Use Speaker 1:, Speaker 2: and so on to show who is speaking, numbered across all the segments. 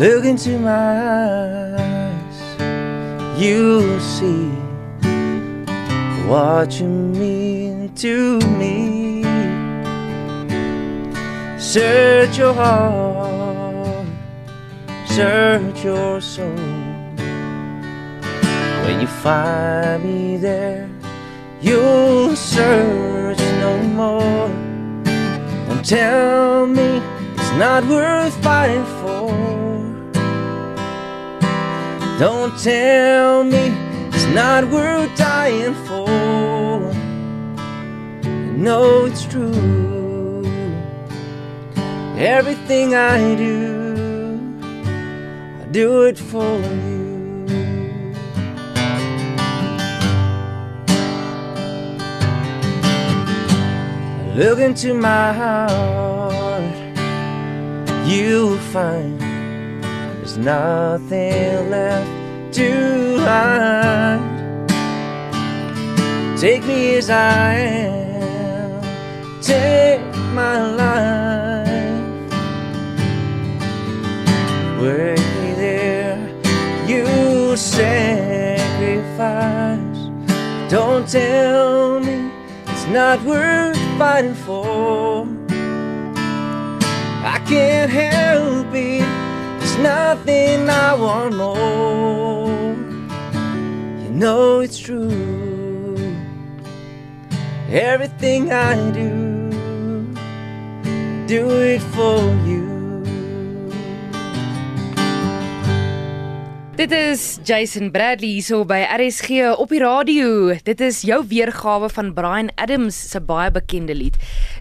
Speaker 1: Look into my eyes, you'll see what you mean to me. Search your heart, search your soul. When you find me there, you'll search no more. Don't tell me it's not worth fighting for. Don't tell me it's not worth dying for. I know it's true. Everything I do, I do it for you. Look into my heart, you'll find there's nothing left to hide. Take me as I am, take my life. Way there, you sacrifice. Don't tell me it's not worth fighting for. I can't help it. Nothing I want more. You know it's true. Everything I do, do it for you.
Speaker 2: Dit is Jason Bradley hierso by RSG op die radio. Dit is jou weergawe van Brian Adams se baie bekende lied.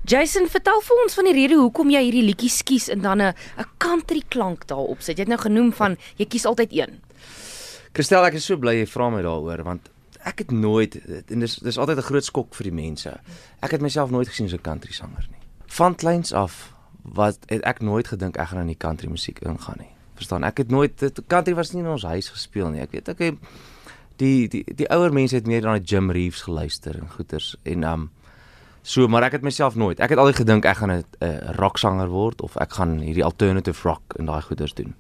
Speaker 2: Jason, vertel vir ons van die rede hoekom jy hierdie liedjie skies en dan 'n 'n country klank daarop sit. Jy het nou genoem van jy kies altyd een.
Speaker 1: Christel, ek is so bly jy vra my daaroor want ek het nooit en dis dis altyd 'n groot skok vir die mense. Ek het myself nooit gesien as 'n country sanger nie. Van kleins af wat het ek nooit gedink ek gaan in die country musiek ingaan nie. Verstaan? Ek het nooit country was nie in ons huis gespeel nie. Ek weet ek het die die die ouer mense het meer na Jim Reeves geluister en goeters en um so maar ek het myself nooit. Ek het altyd gedink ek gaan 'n uh, rocksanger word of ek gaan hierdie alternative rock en daai goeters doen.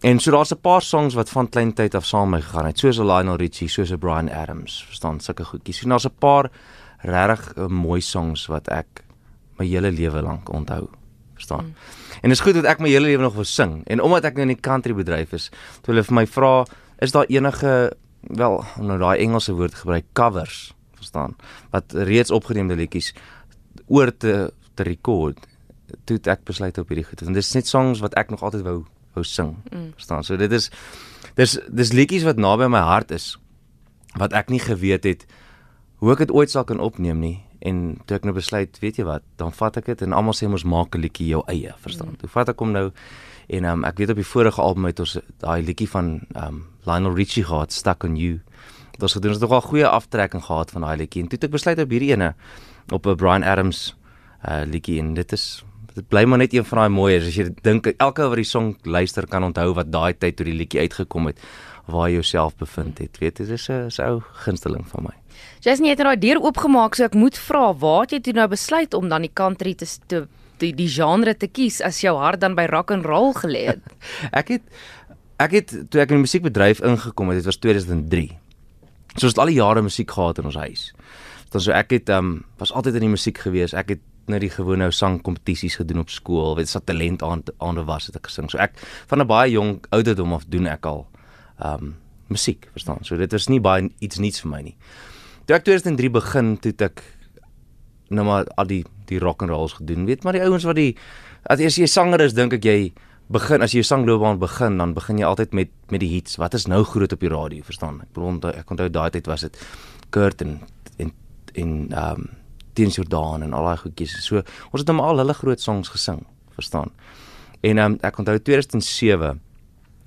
Speaker 1: En so daar's 'n paar songs wat van klein tyd af saam my gegaan het, soos Lionel Richie, soos Brian Adams, verstaan sulke goedjies. En daar's 'n paar regtig uh, mooi songs wat ek my hele lewe lank onthou, verstaan. Mm. En dit is goed dat ek my hele lewe nog wil sing. En omdat ek nou in die country bedryf is, toe hulle vir my vra, is daar enige wel, nou daai Engelse woord gebruik covers, verstaan, wat reeds opgeneemde liedjies oor te te rekord. Toe ek besluit op hierdie goed. En dis net songs wat ek nog altyd wou wou sing. Mm. Verstaan? So dit is dis dis liedjies wat naby my hart is wat ek nie geweet het hoe ek dit ooit sal kan opneem nie en toe ek nou besluit, weet jy wat, dan vat ek dit en almal sê mos maak 'n liedjie jou eie, verstaan? Mm. Toe vat ek hom nou en um, ek weet op die vorige album het ons daai liedjie van um, Lionel Richie gehad, Stuck on You. Dit was gedoen, ons het nogal goeie aftrekking gehad van daai liedjie en toe het ek besluit op hierdie ene op 'n Brian Adams uh liedjie en dit is dit bly maar net een van daai mooies as jy dink elke wat die song luister kan onthou wat daai tyd toe die liedjie uitgekom het waar jy jouself bevind het weet dit is 'n ou gunsteling van my
Speaker 2: Jason jy het nou deur oopgemaak so ek moet vra waar het jy toe nou besluit om dan die country te, te die, die genre te kies as jou hart dan by rock and roll gelê het
Speaker 1: ek het ek het toe ek in die musiekbedryf ingekom het dit was 2003 soos al die jare musiek gehad in ons huis dan so ek het um was altyd in die musiek gewees ek het net die gewone sangkompetisies gedoen op skool, weet jy, talent aan aande was het ek gesing. So ek van 'n baie jong ouderdom af doen ek al ehm um, musiek, verstaan? So dit was nie baie iets niets vir my nie. Toe ek 2003 begin, toe ek nou maar al die die rock and rolls gedoen. Weet maar die ouens wat die as jy 'n sanger is, dink ek jy begin as jy jou sangloopbaan begin, dan begin jy altyd met met die hits. Wat is nou groot op die radio, verstaan? Ek bedoel ek onthou daai tyd was dit Kurt en en en ehm um, teens Jordaan en al daai goedjies. So ons het hom al hulle groot songs gesing, verstaan. En um, ek onthou 2007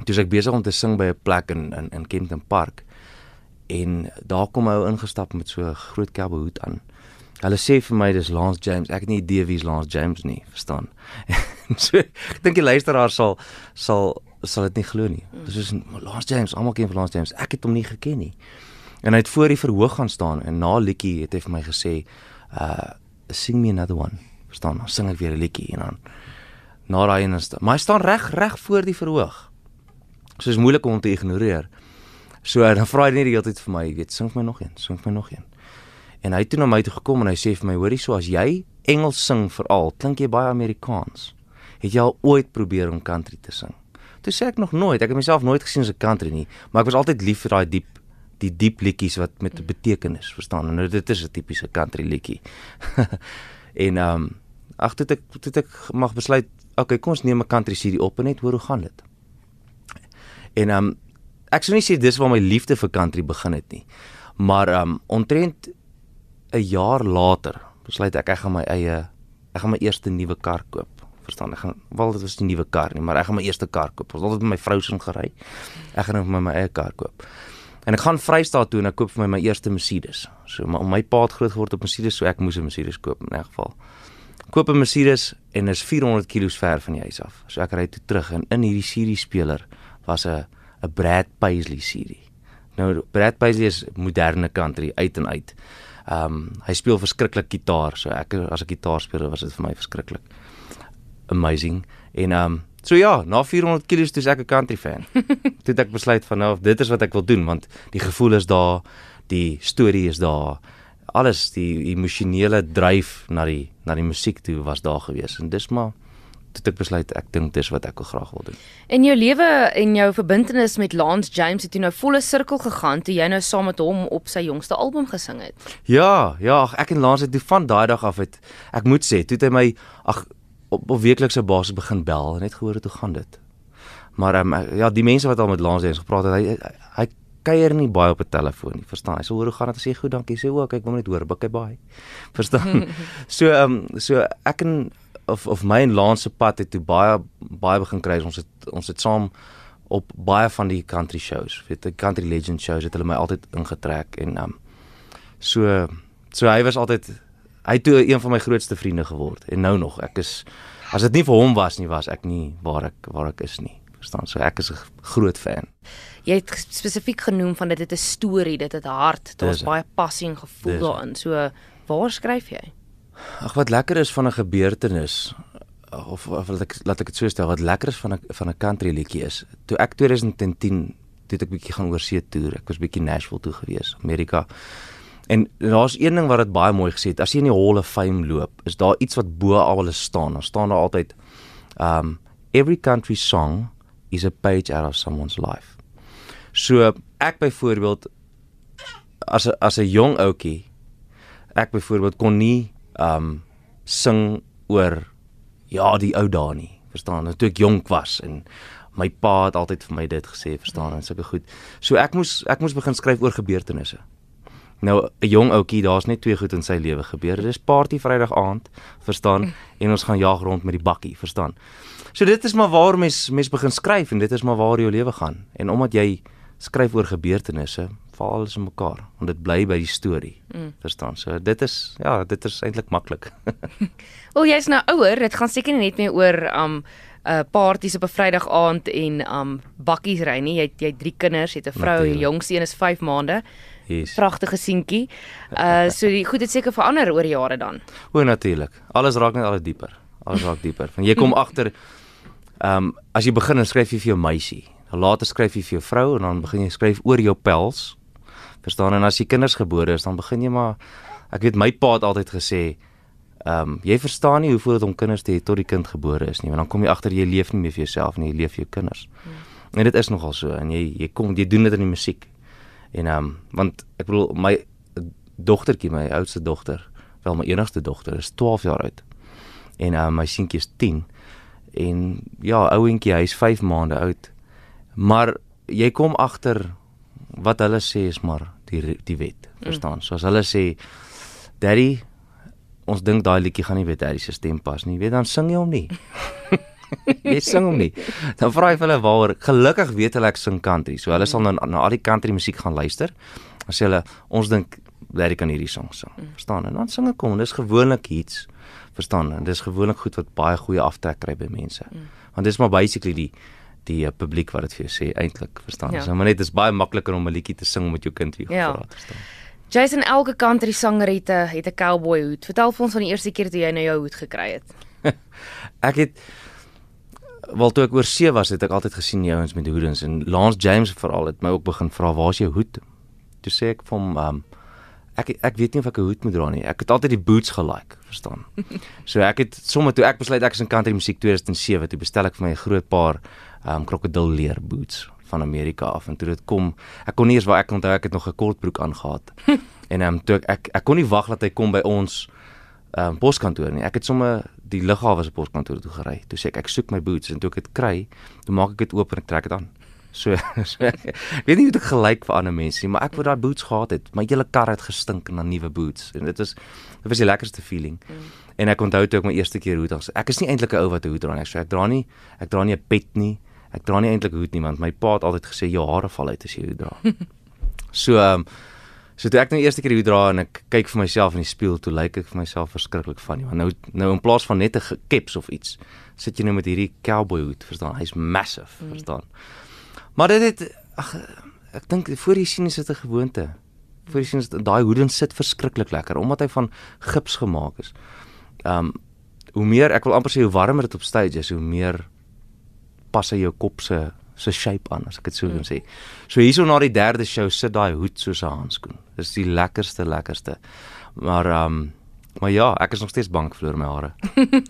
Speaker 1: toe ek besig om te sing by 'n plek in in in Kenton Park en daar kom hy ingestap met so 'n groot cowboy hoed aan. Hulle sê vir my dis Lance James. Ek het nie idee wie is Lance James nie, verstaan. so ek dink die luisteraar sal sal sal dit nie glo nie. Dis soos Lance James, almal ken vir Lance James. Ek het hom nie geken nie. En hy het voor die verhoog gaan staan en na liedjie het hy vir my gesê, uh sing me another one. Verstaan? Dan sing ek weer 'n liedjie en dan na daai een is maar hy staan reg reg voor die verhoog. So is moeilik om hom te ignoreer. So dan vra hy net die hele tyd vir my, jy weet, sing vir my nog een, sing vir my nog een. En hy het toe na my toe gekom en hy sê vir my, hoorie, so as jy Engels sing veral, klink jy baie Amerikaans. Het jy al ooit probeer om country te sing? Toe sê ek nog nooit, ek het myself nooit gesien as 'n country nie, maar ek was altyd lief vir daai diep die diep liedjies wat met 'n betekenis, verstaan? En nou dit is 'n tipiese country liedjie. en ehm um, ag toe ek toe ek mag besluit, okay, kom ons neem 'n country CD op en net hoor hoe gaan dit. En ehm um, ek sou nie sê dis waar my liefde vir country begin het nie. Maar ehm um, omtrent 'n jaar later besluit ek ek gaan my eie ek gaan my eerste nuwe kar koop. Verstaan? Ek gaan wel dit was nie 'n nuwe kar nie, maar ek gaan my eerste kar koop. Ons het altyd met my vrou se gery. Ek gaan nou my, my eie kar koop. En ek gaan Vrystaat toe en ek koop vir my my eerste Mercedes. So my, my pa het groot geword op Mercedes, so ek moes 'n Mercedes koop in 'n geval. Koop 'n Mercedes en is 400 km ver van die huis af. So ek ry toe terug en in hierdie CD speler was 'n 'n Brad Paisley CD. Nou Brad Paisley is moderne country uit en uit. Ehm um, hy speel verskriklik gitaar, so ek as 'n gitaarspeler was dit vir my verskriklik amazing. En ehm um, so ja, na 400 km toe is ek 'n country fan. toe het ek besluit van nou dit is wat ek wil doen want die gevoel is daar, die storie is daar. Alles die emosionele dryf na die na die musiek toe was daar gewees en dis maar het ek besluit ek dink dis wat ek wil graag wil doen.
Speaker 2: In jou lewe en jou verbintenis met Lance James het jy nou volle sirkel gegaan toe jy nou saam met hom op sy jongste album gesing het.
Speaker 1: Ja, ja, ek en Lance het toe van daai dag af het ek moet sê, toe het hy my ag op, op weeklikse basis begin bel en net gehoor hoe gaan dit. Maar um, ja, die mense wat al met Lance eens gepraat het, hy hy, hy kuier nie baie op 'n telefoon nie, verstaan? Hy sê hoor hoe gaan dit? Hy sê goed, dankie. Sê ook ek wil net hoor, hy baie. Verstaan? so ehm um, so ek en of of my en Lance se pad het toe baie baie begin kry. Ons het ons het saam op baie van die country shows, weet die country legend shows het hulle my altyd ingetrek en um, so so hy was altyd hy toe een van my grootste vriende geword en nou nog ek is as dit nie vir hom was nie was ek nie waar ek waar ek is nie verstaan? So ek is 'n groot fan.
Speaker 2: Jy het spesifiek genoem van dit het 'n storie dit het hart daar's baie passie en gevoel daarin. So waar skryf jy
Speaker 1: ag wat lekker is van 'n gebeurtenis of of laat ek laat ek dit so stel wat lekker is van 'n van 'n country liedjie is toe ek 2010 toe ek bietjie gaan oorsee toer ek was bietjie Nashville toe gewees Amerika En daar's een ding wat dit baie mooi gesê het. As jy in die Hall of Fame loop, is daar iets wat bo alles staan. Daar staan daar altyd um every country song is a page out of someone's life. So ek byvoorbeeld as a, as 'n jong ouetjie ek byvoorbeeld kon nie um sing oor ja, die ou dae nie. Verstaan? Toe ek jonk was en my pa het altyd vir my dit gesê, verstaan? En sulke goed. So ek moes ek moes begin skryf oor gebeurtenisse. Nou 'n jong ouetjie, daar's net twee goed in sy lewe gebeur. Dit is party Vrydag aand, verstaan? En ons gaan jag rond met die bakkie, verstaan? So dit is maar waar mens mens begin skryf en dit is maar waar jou lewe gaan. En omdat jy skryf oor gebeurtenisse, val alles in mekaar want dit bly by die storie. Mm. Verstaan? So dit is ja, dit is eintlik maklik.
Speaker 2: Wel jy's nou ouer, dit gaan seker net meer oor um 'n uh, partytjies op 'n Vrydag aand en um bakkies ry nie. Jy het jy drie kinders, jy het 'n vrou, die jongste een is 5 maande.
Speaker 1: Yes.
Speaker 2: Pragtige seentjie. Uh so die goed het seker verander oor jare dan.
Speaker 1: O natuurlik. Alles raak net al dieper. Alles raak dieper. Van jy kom agter ehm um, as jy begin skryf jy vir jou meisie. Dan later skryf jy vir jou vrou en dan begin jy skryf oor jou pels. Verstaan en as jy kinders gebore is dan begin jy maar ek weet my pa het altyd gesê ehm um, jy verstaan nie hoe voel dit om kinders te hê tot die kind gebore is nie want dan kom jy agter jy leef nie meer vir jouself nie jy leef vir jou kinders. Hmm. En dit is nogal so en jy jy kom jy doen dit in die musiek. En ehm um, want ek bedoel my dogtertjie, my oudste dogter, wel my enigste dogter is 12 jaar oud. En ehm um, my seentjie is 10. En ja, ouentjie, hy's 5 maande oud. Maar jy kom agter wat hulle sê is maar die die wet, mm. verstaan? Mm. So as hulle sê daddy ons dink daai liedjie gaan nie weet daddy se stem pas nie. Weet dan sing jy hom nie. jy sing hom nie. Dan vra vir hulle waaroor. Gelukkig weet hulle ek sing country. So hulle sal nou na al die country musiek gaan luister. Dan sê hulle ons dink Larry kan hierdie song sing. Verstaan? En dan sing ek hom. Dis gewoonlik hits. Verstaan? En dis gewoonlik goed wat baie goeie aftrek kry by mense. Want dis maar basically die die uh, publiek wat dit vir jou sê eintlik, verstaan? Ja. So maar net dis baie makliker om 'n liedjie te sing met jou kind wie
Speaker 2: ja. vra, verstaan? Jason elke country sanger het 'n het 'n cowboy hoed. Vertel vir ons van die eerste keer toe jy nou jou hoed gekry het.
Speaker 1: ek het wel toe ek oor see was, het ek altyd gesien die ouens met hoedens en Lance James veral het my ook begin vra waar's jou hoed? Toe sê ek vir hom um ek ek weet nie of ek 'n hoed moet dra nie. Ek het altyd die boots gelike, verstaan. so ek het sommer toe ek besluit ek is in country musiek 2007, toe bestel ek vir my 'n groot paar um krokodilleer boots van Amerika af en toe dit kom, ek kon nie eens waar ek onthou ek het nog 'n kortbroek aangetree. en um toe ek, ek ek kon nie wag dat hy kom by ons um poskantoor nie. Ek het sommer die lughawe se poskantoor toe gery. Toe sê ek ek soek my boots en toe ek dit kry, toe maak ek dit oop en ek trek dit aan. So, so ek, weet nie hoe dit gelyk vir ander mense nie, maar ek wou daai boots gehad het. My hele kar het gestink na nuwe boots en dit is dit was die lekkerste feeling. Mm. En ek onthou toe ek my eerste keer hoed het. Ek is nie eintlik 'n ou wat 'n hoed dra nie. So ek dra nie ek dra nie 'n pet nie. Ek dra nie eintlik hoed nie want my pa het altyd gesê jou hare val uit as jy hoed dra. so ehm um, So toe ek nou eerste keer hier dra en ek kyk vir myself in die spieël, toe lyk ek vir myself verskriklik funny. Want nou nou in plaas van net 'n caps of iets, sit jy nou met hierdie cowboy hoed, verstaan? Hy's massive, mm. verstaan? Maar dit het ag ek dink voor jy sien is dit 'n gewoonte. Voor jy sien is daai hoed sit verskriklik lekker omdat hy van gips gemaak is. Um hoe meer ek wil amper sê hoe warmer dit op stage is, hoe meer pas hy jou kop se se shape aan as ek dit so kan mm. sê. So hierso na die derde show sit daai hoed soos 'n handskoen. Dis die lekkerste lekkerste. Maar um, maar ja, ek is nog steeds bang vir my hare.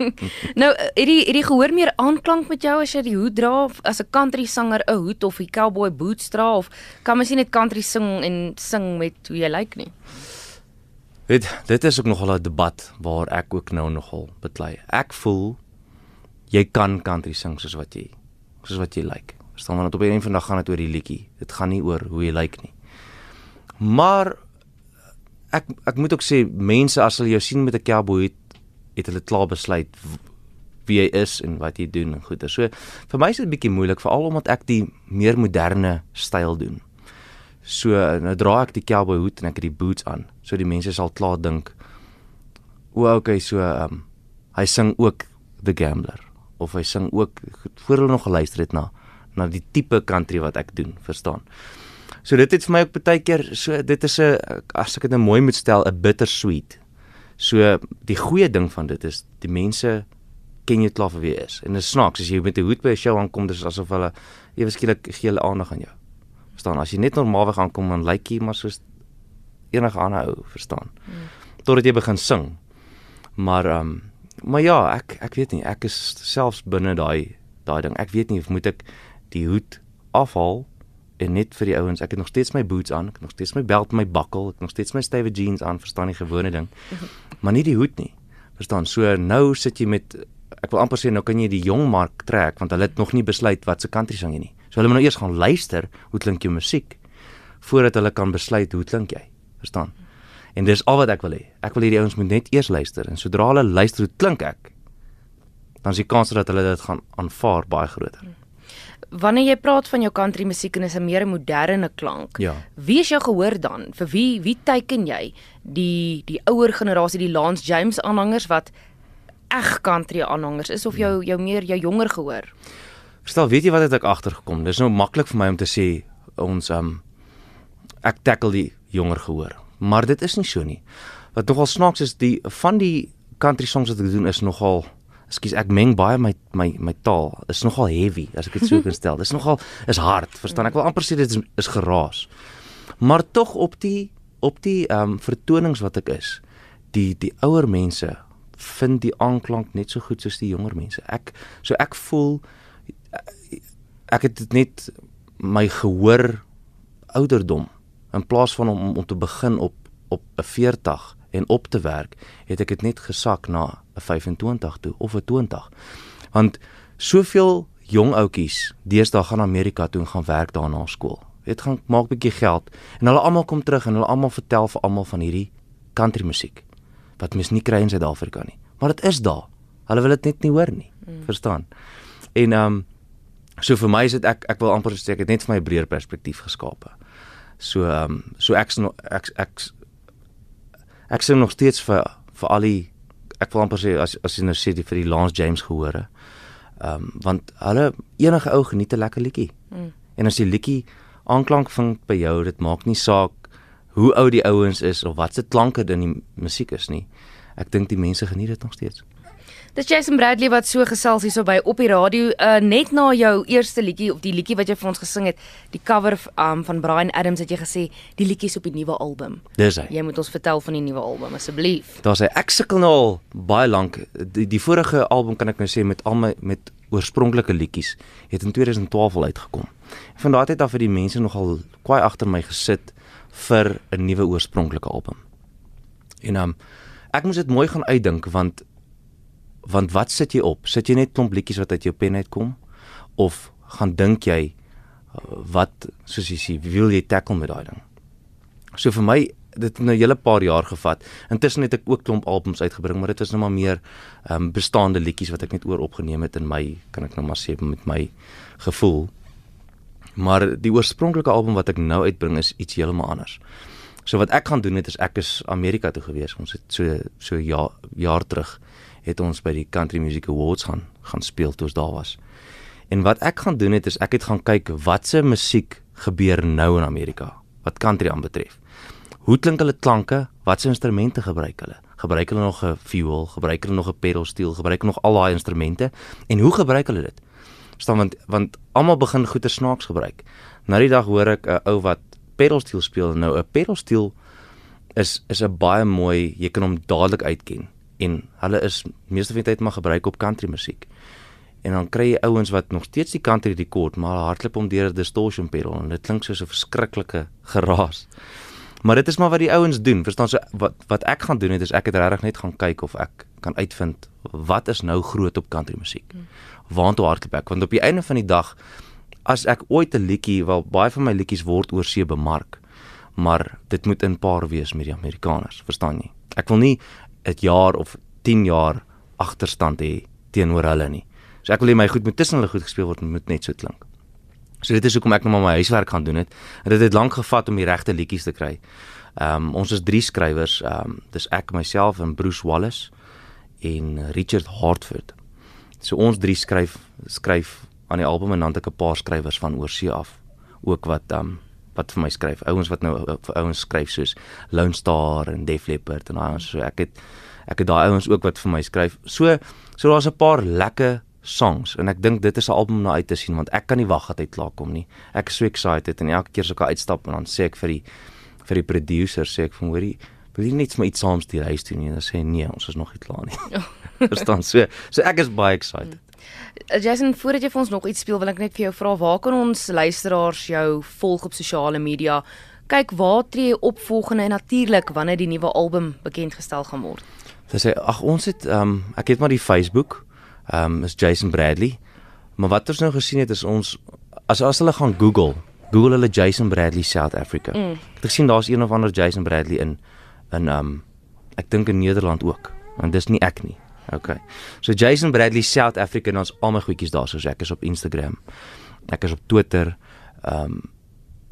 Speaker 2: nou, hierdie hierdie gehoor meer aanklank met jou as jy die hoed dra as 'n country sanger 'n hoed of 'n cowboy boots dra of kan mens nie net country sing en sing met hoe jy lyk nie?
Speaker 1: Dit dit is ook nogal 'n debat waar ek ook nou nogal beklei. Ek voel jy kan country sing soos wat jy soos wat jy lyk. Verstaan maar net op 'n een van dag gaan dit oor die liedjie. Dit gaan nie oor hoe jy lyk nie. Maar ek ek moet ook sê mense as hulle jou sien met 'n cowboy het, het hulle klaar besluit wie jy is en wat jy doen en goeie. So vir my is dit bietjie moeilik veral omdat ek die meer moderne styl doen. So nou dra ek die cowboy hoed en ek het die boots aan. So die mense sal klaar dink o, okay, so ehm um, hy sing ook The Gambler of hy sing ook voor hulle nog geluister het na na die tipe country wat ek doen, verstaan. So dit het vir my ook baie keer so dit is 'n as ek dit nou mooi moet stel 'n bittersweet. So die goeie ding van dit is die mense ken jy klaar vir wie jy is. En dit is snaaks as jy met 'n hoed by 'n show aankom, dis asof hulle ewe skielik gee hulle aandag aan jou. Verstaan? As jy net normaalweg aankom dan lyk jy maar soos enige ander ou, verstaan? Hmm. Totdat jy begin sing. Maar ehm um, maar ja, ek ek weet nie, ek is selfs binne daai daai ding. Ek weet nie of moet ek die hoed afhaal en net vir die ouens, ek het nog steeds my boots aan, ek het nog steeds my belt, my bakkel, ek het nog steeds my stywe jeans aan, verstaan jy gewone ding. Maar nie die hoed nie. Verstaan? So nou sit jy met ek wil amper sê nou kan jy die jong mark trek want hulle het nog nie besluit wat se country sing jy nie. So hulle moet nou eers gaan luister hoe klink jou musiek voordat hulle kan besluit hoe klink jy. Verstaan? En dis al wat ek wil hê. Ek wil hê die ouens moet net eers luister en sodra hulle luister hoe klink ek, dan is die kans dat hulle dit gaan aanvaar baie groter.
Speaker 2: Wanneer jy praat van jou country musiek en is 'n meer moderne klank.
Speaker 1: Ja.
Speaker 2: Wie is jou gehoor dan? Vir wie wie teiken jy? Die die ouer generasie, die Lance James aanhangers wat eg country aanhangers is of jou jou meer jou jonger gehoor?
Speaker 1: Verstel, weet jy wat het ek agtergekom? Dis nou maklik vir my om te sê ons um ek tackle die jonger gehoor, maar dit is nie so nie. Wat nogal snaaks is, die van die country songs wat ek doen is nogal Ekskuus, ek meng baie my my my taal. Is nogal heavy as ek dit so kan stel. Dit is nogal is hard, verstaan? Ek wil amper sê dit is, is geraas. Maar tog op die op die ehm um, vertonings wat ek is, die die ouer mense vind die aanklank net so goed soos die jonger mense. Ek so ek voel ek het dit net my gehoor ouderdom in plaas van om om te begin op op 'n 40 en op te werk, het ek dit net gesak na 'n 25 toe of 'n 20. Want soveel jong ouetjies deesdae gaan Amerika toe en gaan werk daar na skool. Dit gaan maak 'n bietjie geld en hulle almal kom terug en hulle almal vertel vir almal van hierdie country musiek wat mens nie kry in Suid-Afrika nie. Maar dit is daar. Hulle wil dit net nie hoor nie. Mm. Verstaan? En ehm um, so vir my is dit ek ek wil amper sê ek het net vir my breër perspektief geskape. So ehm um, so ek ek ek ek sing nog steeds vir vir al die ek wil amper sê as as jy nou sê die vir die Lance James gehore. Ehm um, want hulle enige ou geniet 'n lekker liedjie. Mm. En as die liedjie aanklank vind by jou, dit maak nie saak hoe oud die ouens is of wat se klanke in die musiek is nie. Ek dink die mense geniet dit nog steeds.
Speaker 2: Dis Jason Bradley wat so gesels hierso by op die radio uh, net na jou eerste liedjie of die liedjie wat jy vir ons gesing het, die cover um, van Brian Adams het jy gesê die liedjie is op die nuwe album.
Speaker 1: Dis hy.
Speaker 2: Jy moet ons vertel van die nuwe album asseblief.
Speaker 1: Daar's hy. Ek sukkel nou al baie lank. Die, die vorige album kan ek nou sê met al my met oorspronklike liedjies het in 2012 al uitgekom. Van daardie tyd af het die mense nogal kwaai agter my gesit vir 'n nuwe oorspronklike album. En um ek moes dit mooi gaan uitdink want want wat sit jy op? Sit jy net klomp liedjies wat uit jou pen uitkom of gaan dink jy uh, wat soos jy sê, wil jy tackle met daai ding? So vir my dit het nou 'n hele paar jaar gevat. Intussen het ek ook klomp albums uitgebring, maar dit was nou maar meer ehm um, bestaande liedjies wat ek net oor opgeneem het in my kan ek nou maar sê met my gevoel. Maar die oorspronklike album wat ek nou uitbring is iets heeltemal anders. So wat ek gaan doen het is ek is Amerika toe gewees. Ons het so so ja jaar terug het ons by die Country Music Awards gaan gaan speel toe ons daar was. En wat ek gaan doen het is ek het gaan kyk watse musiek gebeur nou in Amerika wat country aanbetref. Hoe klink hulle klanke? Watse instrumente gebruik hulle? Gebruik hulle nog 'n fuel? Gebruik hulle nog 'n pedal steel? Gebruik hulle nog al daai instrumente? En hoe gebruik hulle dit? Verstaan want want almal begin goeie snaaks gebruik. Nou die dag hoor ek 'n ou wat pedal steel speel nou 'n pedal steel is is 'n baie mooi, jy kan hom dadelik uitken en hulle is meeste van die tyd maar gebruik op country musiek. En dan kry jy ouens wat nog steeds die country rekord, maar hardloop om deur 'n distortion pedal en dit klink soos 'n verskriklike geraas. Maar dit is maar wat die ouens doen. Verstaan so wat wat ek gaan doen het is ek het regtig net gaan kyk of ek kan uitvind wat is nou groot op country musiek. Waartoe hardloop ek? Want op die einde van die dag as ek ooit 'n liedjie, wel baie van my liedjies word oor see bemark, maar dit moet in paar wees met die Amerikaners, verstaan jy? Ek wil nie 'n jaar of 10 jaar agterstand hê teenoor hulle nie. So ek wil hê my goed moet tussen hulle goed gespeel word en moet net so klink. So dit is hoekom ek nou maar my huiswerk gaan doen het. Dit het lank gevat om die regte liedjies te kry. Ehm um, ons is drie skrywers, ehm um, dis ek myself en Bruce Wallace en Richard Hartford. So ons drie skryf skryf aan die album en dan het ek 'n paar skrywers van oorsee af ook wat ehm um, wat vir my skryf. Ouens wat nou vir ouens skryf soos Lone Star en Def Leppard en daai so ek het ek het daai ouens ook wat vir my skryf. So so daar's 'n paar lekker songs en ek dink dit is 'n album om na uit te sien want ek kan nie wag dat hy klaar kom nie. Ek is so excited en elke keer as ek uitstap en dan sê ek vir die vir die producer sê ek van hoorie wil jy net vir my iets saams die huis doen nie en dan sê nee ons is nog nie klaar nie. Verstaan so so ek is baie excited.
Speaker 2: Jason, voordat jy vir ons nog iets speel, wil ek net vir jou vra waar kan ons luisteraars jou volg op sosiale media? Kyk waar tree jy op volgende en natuurlik wanneer die nuwe album bekend gestel gaan word.
Speaker 1: Dis sê ag ons het ehm um, ek het maar die Facebook ehm um, is Jason Bradley. Maar wat ons nou gesien het is ons as as hulle gaan Google, Google hulle Jason Bradley South Africa. Mm. Ek het gesien daar's een of ander Jason Bradley in in ehm um, ek dink in Nederland ook. Want dis nie ek nie. Okay. So Jason Bradley South Africa en ons al my goedjies daar soos ek is op Instagram. Ek is op Twitter. Ehm um,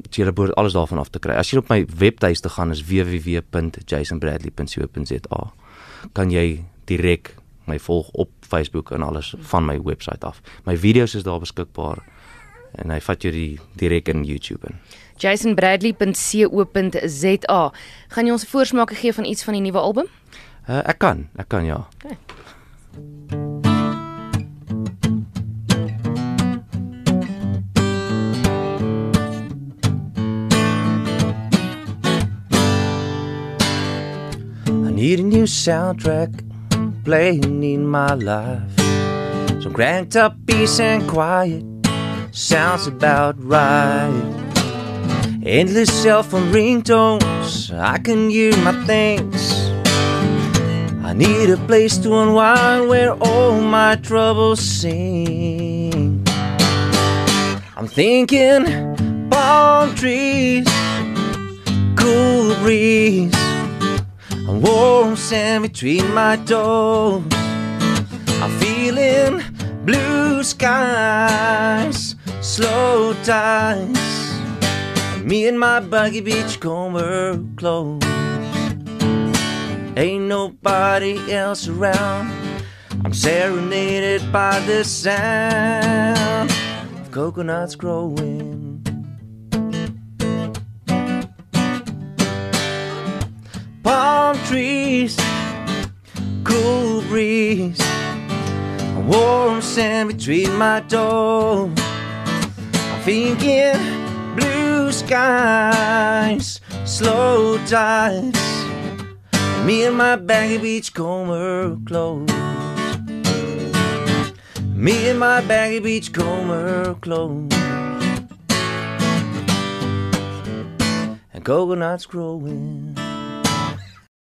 Speaker 1: jy moet alles daarvan af te kry. As jy op my webtuiste gaan is www.jasonbradley.co.za. Kan jy direk my volg op Facebook en alles van my webwerf af. My video's is daar beskikbaar en hy vat jou die direk in YouTube in.
Speaker 2: jasonbradley.co.za. Gaan jy ons 'n voorsmaak gee van iets van die nuwe album?
Speaker 1: Uh, ek kan, ek kan ja. Okay. I need a new soundtrack playing in my life. Some cranked up peace and quiet sounds about right. Endless cell phone ringtones, I can hear my things. I need a place to unwind where all my troubles sing. I'm thinking palm trees, cool breeze, warm sand between my toes. I'm feeling blue skies, slow tides. Me and my buggy beachcomber clothes. Ain't nobody else around. I'm serenaded by the sound of coconuts growing. Palm trees, cool breeze, warm sand between my toes. I'm thinking blue skies, slow tides. Me and my baggy beachcomber clothes. Me and my baggy beachcomber clothes. And coconuts growing